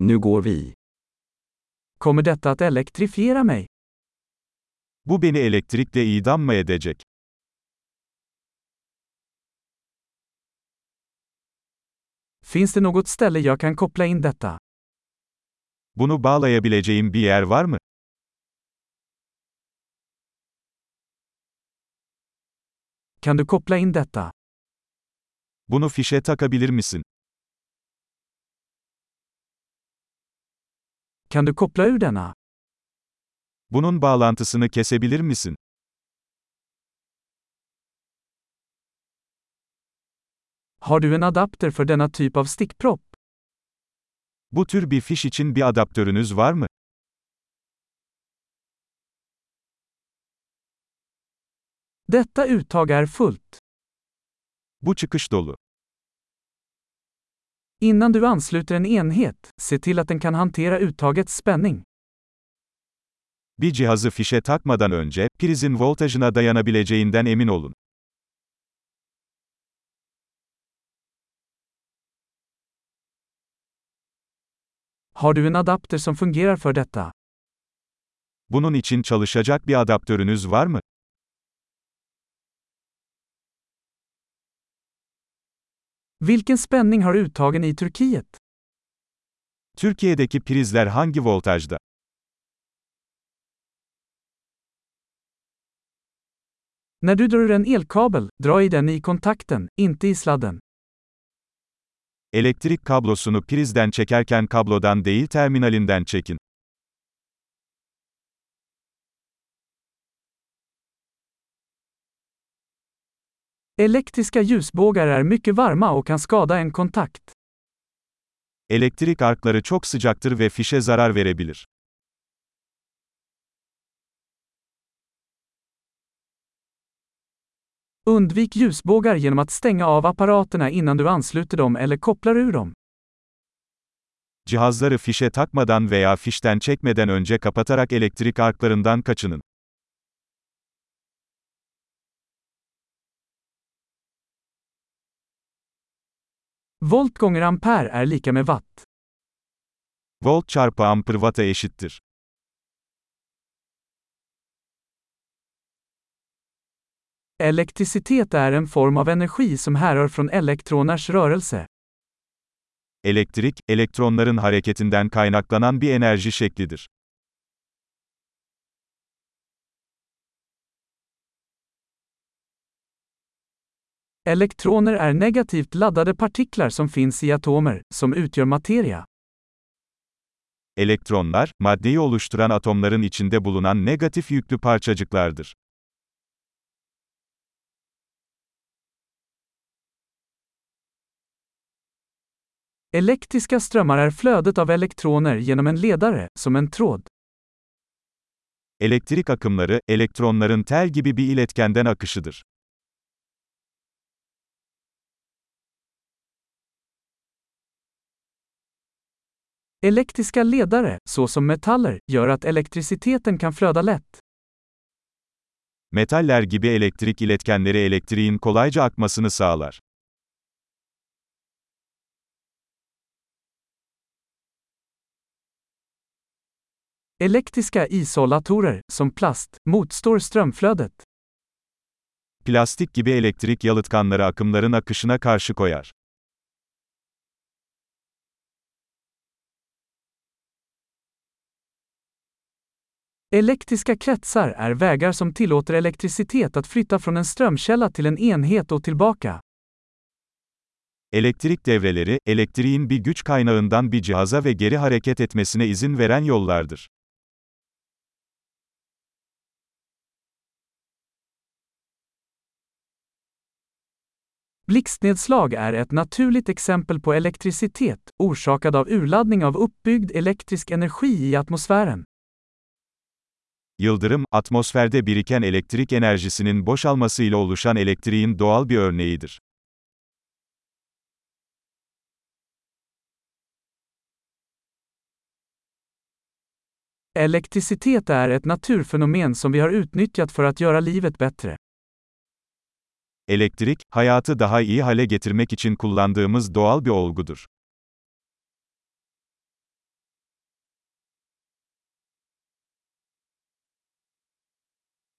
Nu går vi. Kommer detta att elektrifiera mig? Bu beni elektrikle idam mı edecek? Finns det något ställe jag kan koppla in detta? Bunu bağlayabileceğim bir yer var mı? Kan du koppla in detta? Bunu fişe takabilir misin? Kan du koppla ur denna? Bunun bağlantısını kesebilir misin? Har du en adapter för denna typ av stickpropp? Bu tür bir fiş için bir adaptörünüz var mı? Detta uttag är fullt. Bu çıkış dolu. Innan du ansluter en enhet, se till att den kan hantera uttagets spänning. Bir cihazı fişe takmadan önce, prizin voltajına dayanabileceğinden emin olun. Har du en adapter som fungerar för detta? Bunun için çalışacak bir adaptörünüz var mı? Vilken spänning har uttagen i Turkiet? Türkiye'deki prizler hangi voltajda? När du drar ur en elkabel, dra i den i kontakten, inte i sladden. Elektrik kablosunu prizden çekerken kablodan değil terminalinden çekin. Elektriska ljusbågar är mycket varma och kan skada en kontakt. Elektrik arkları çok sıcaktır ve fişe zarar verebilir. Undvik ljusbågar genom att stänga av apparaterna innan du ansluter dem eller kopplar ur dem. Cihazları fişe takmadan veya fişten çekmeden önce kapatarak elektrik arklarından kaçının. Volt gånger ampere är lika med watt. Volt çarpı amper watt'a eşittir. Elektricitet är en form av energi som härrör från elektroners rörelse. Elektrik, elektronların hareketinden kaynaklanan bir enerji şeklidir. Elektroner är negativt laddade partiklar som finns i atomer, som utgör materia. Elektronlar, maddeyi oluşturan atomların içinde bulunan negatif yüklü parçacıklardır. Elektriska strömmar är flödet av elektroner genom en ledare, som en tråd. Elektrik akımları, elektronların tel gibi bir iletkenden akışıdır. Elektriska ledare, såsom metaller, gör att elektriciteten kan flöda lätt. Metaller gibi elektrik iletkenleri elektriğin kolayca akmasını sağlar. Elektriska isolatorer, som plast, motstår strömflödet. Plastik gibi elektrik yalıtkanları akımların akışına karşı koyar. Elektriska kretsar är vägar som tillåter elektricitet att flytta från en strömkälla till en enhet och tillbaka. Elektrik devreleri, elektriğin bir güç kaynağından bir cihaza ve geri hareket etmesine izin veren yollardır. Blixtnedslag är ett naturligt exempel på elektricitet, orsakad av urladdning av uppbyggd elektrisk energi i atmosfären. Yıldırım, atmosferde biriken elektrik enerjisinin boşalmasıyla oluşan elektriğin doğal bir örneğidir. Elektricitet är ett naturfenomen som vi har utnyttjat för att göra livet bättre. Elektrik, hayatı daha iyi hale getirmek için kullandığımız doğal bir olgudur.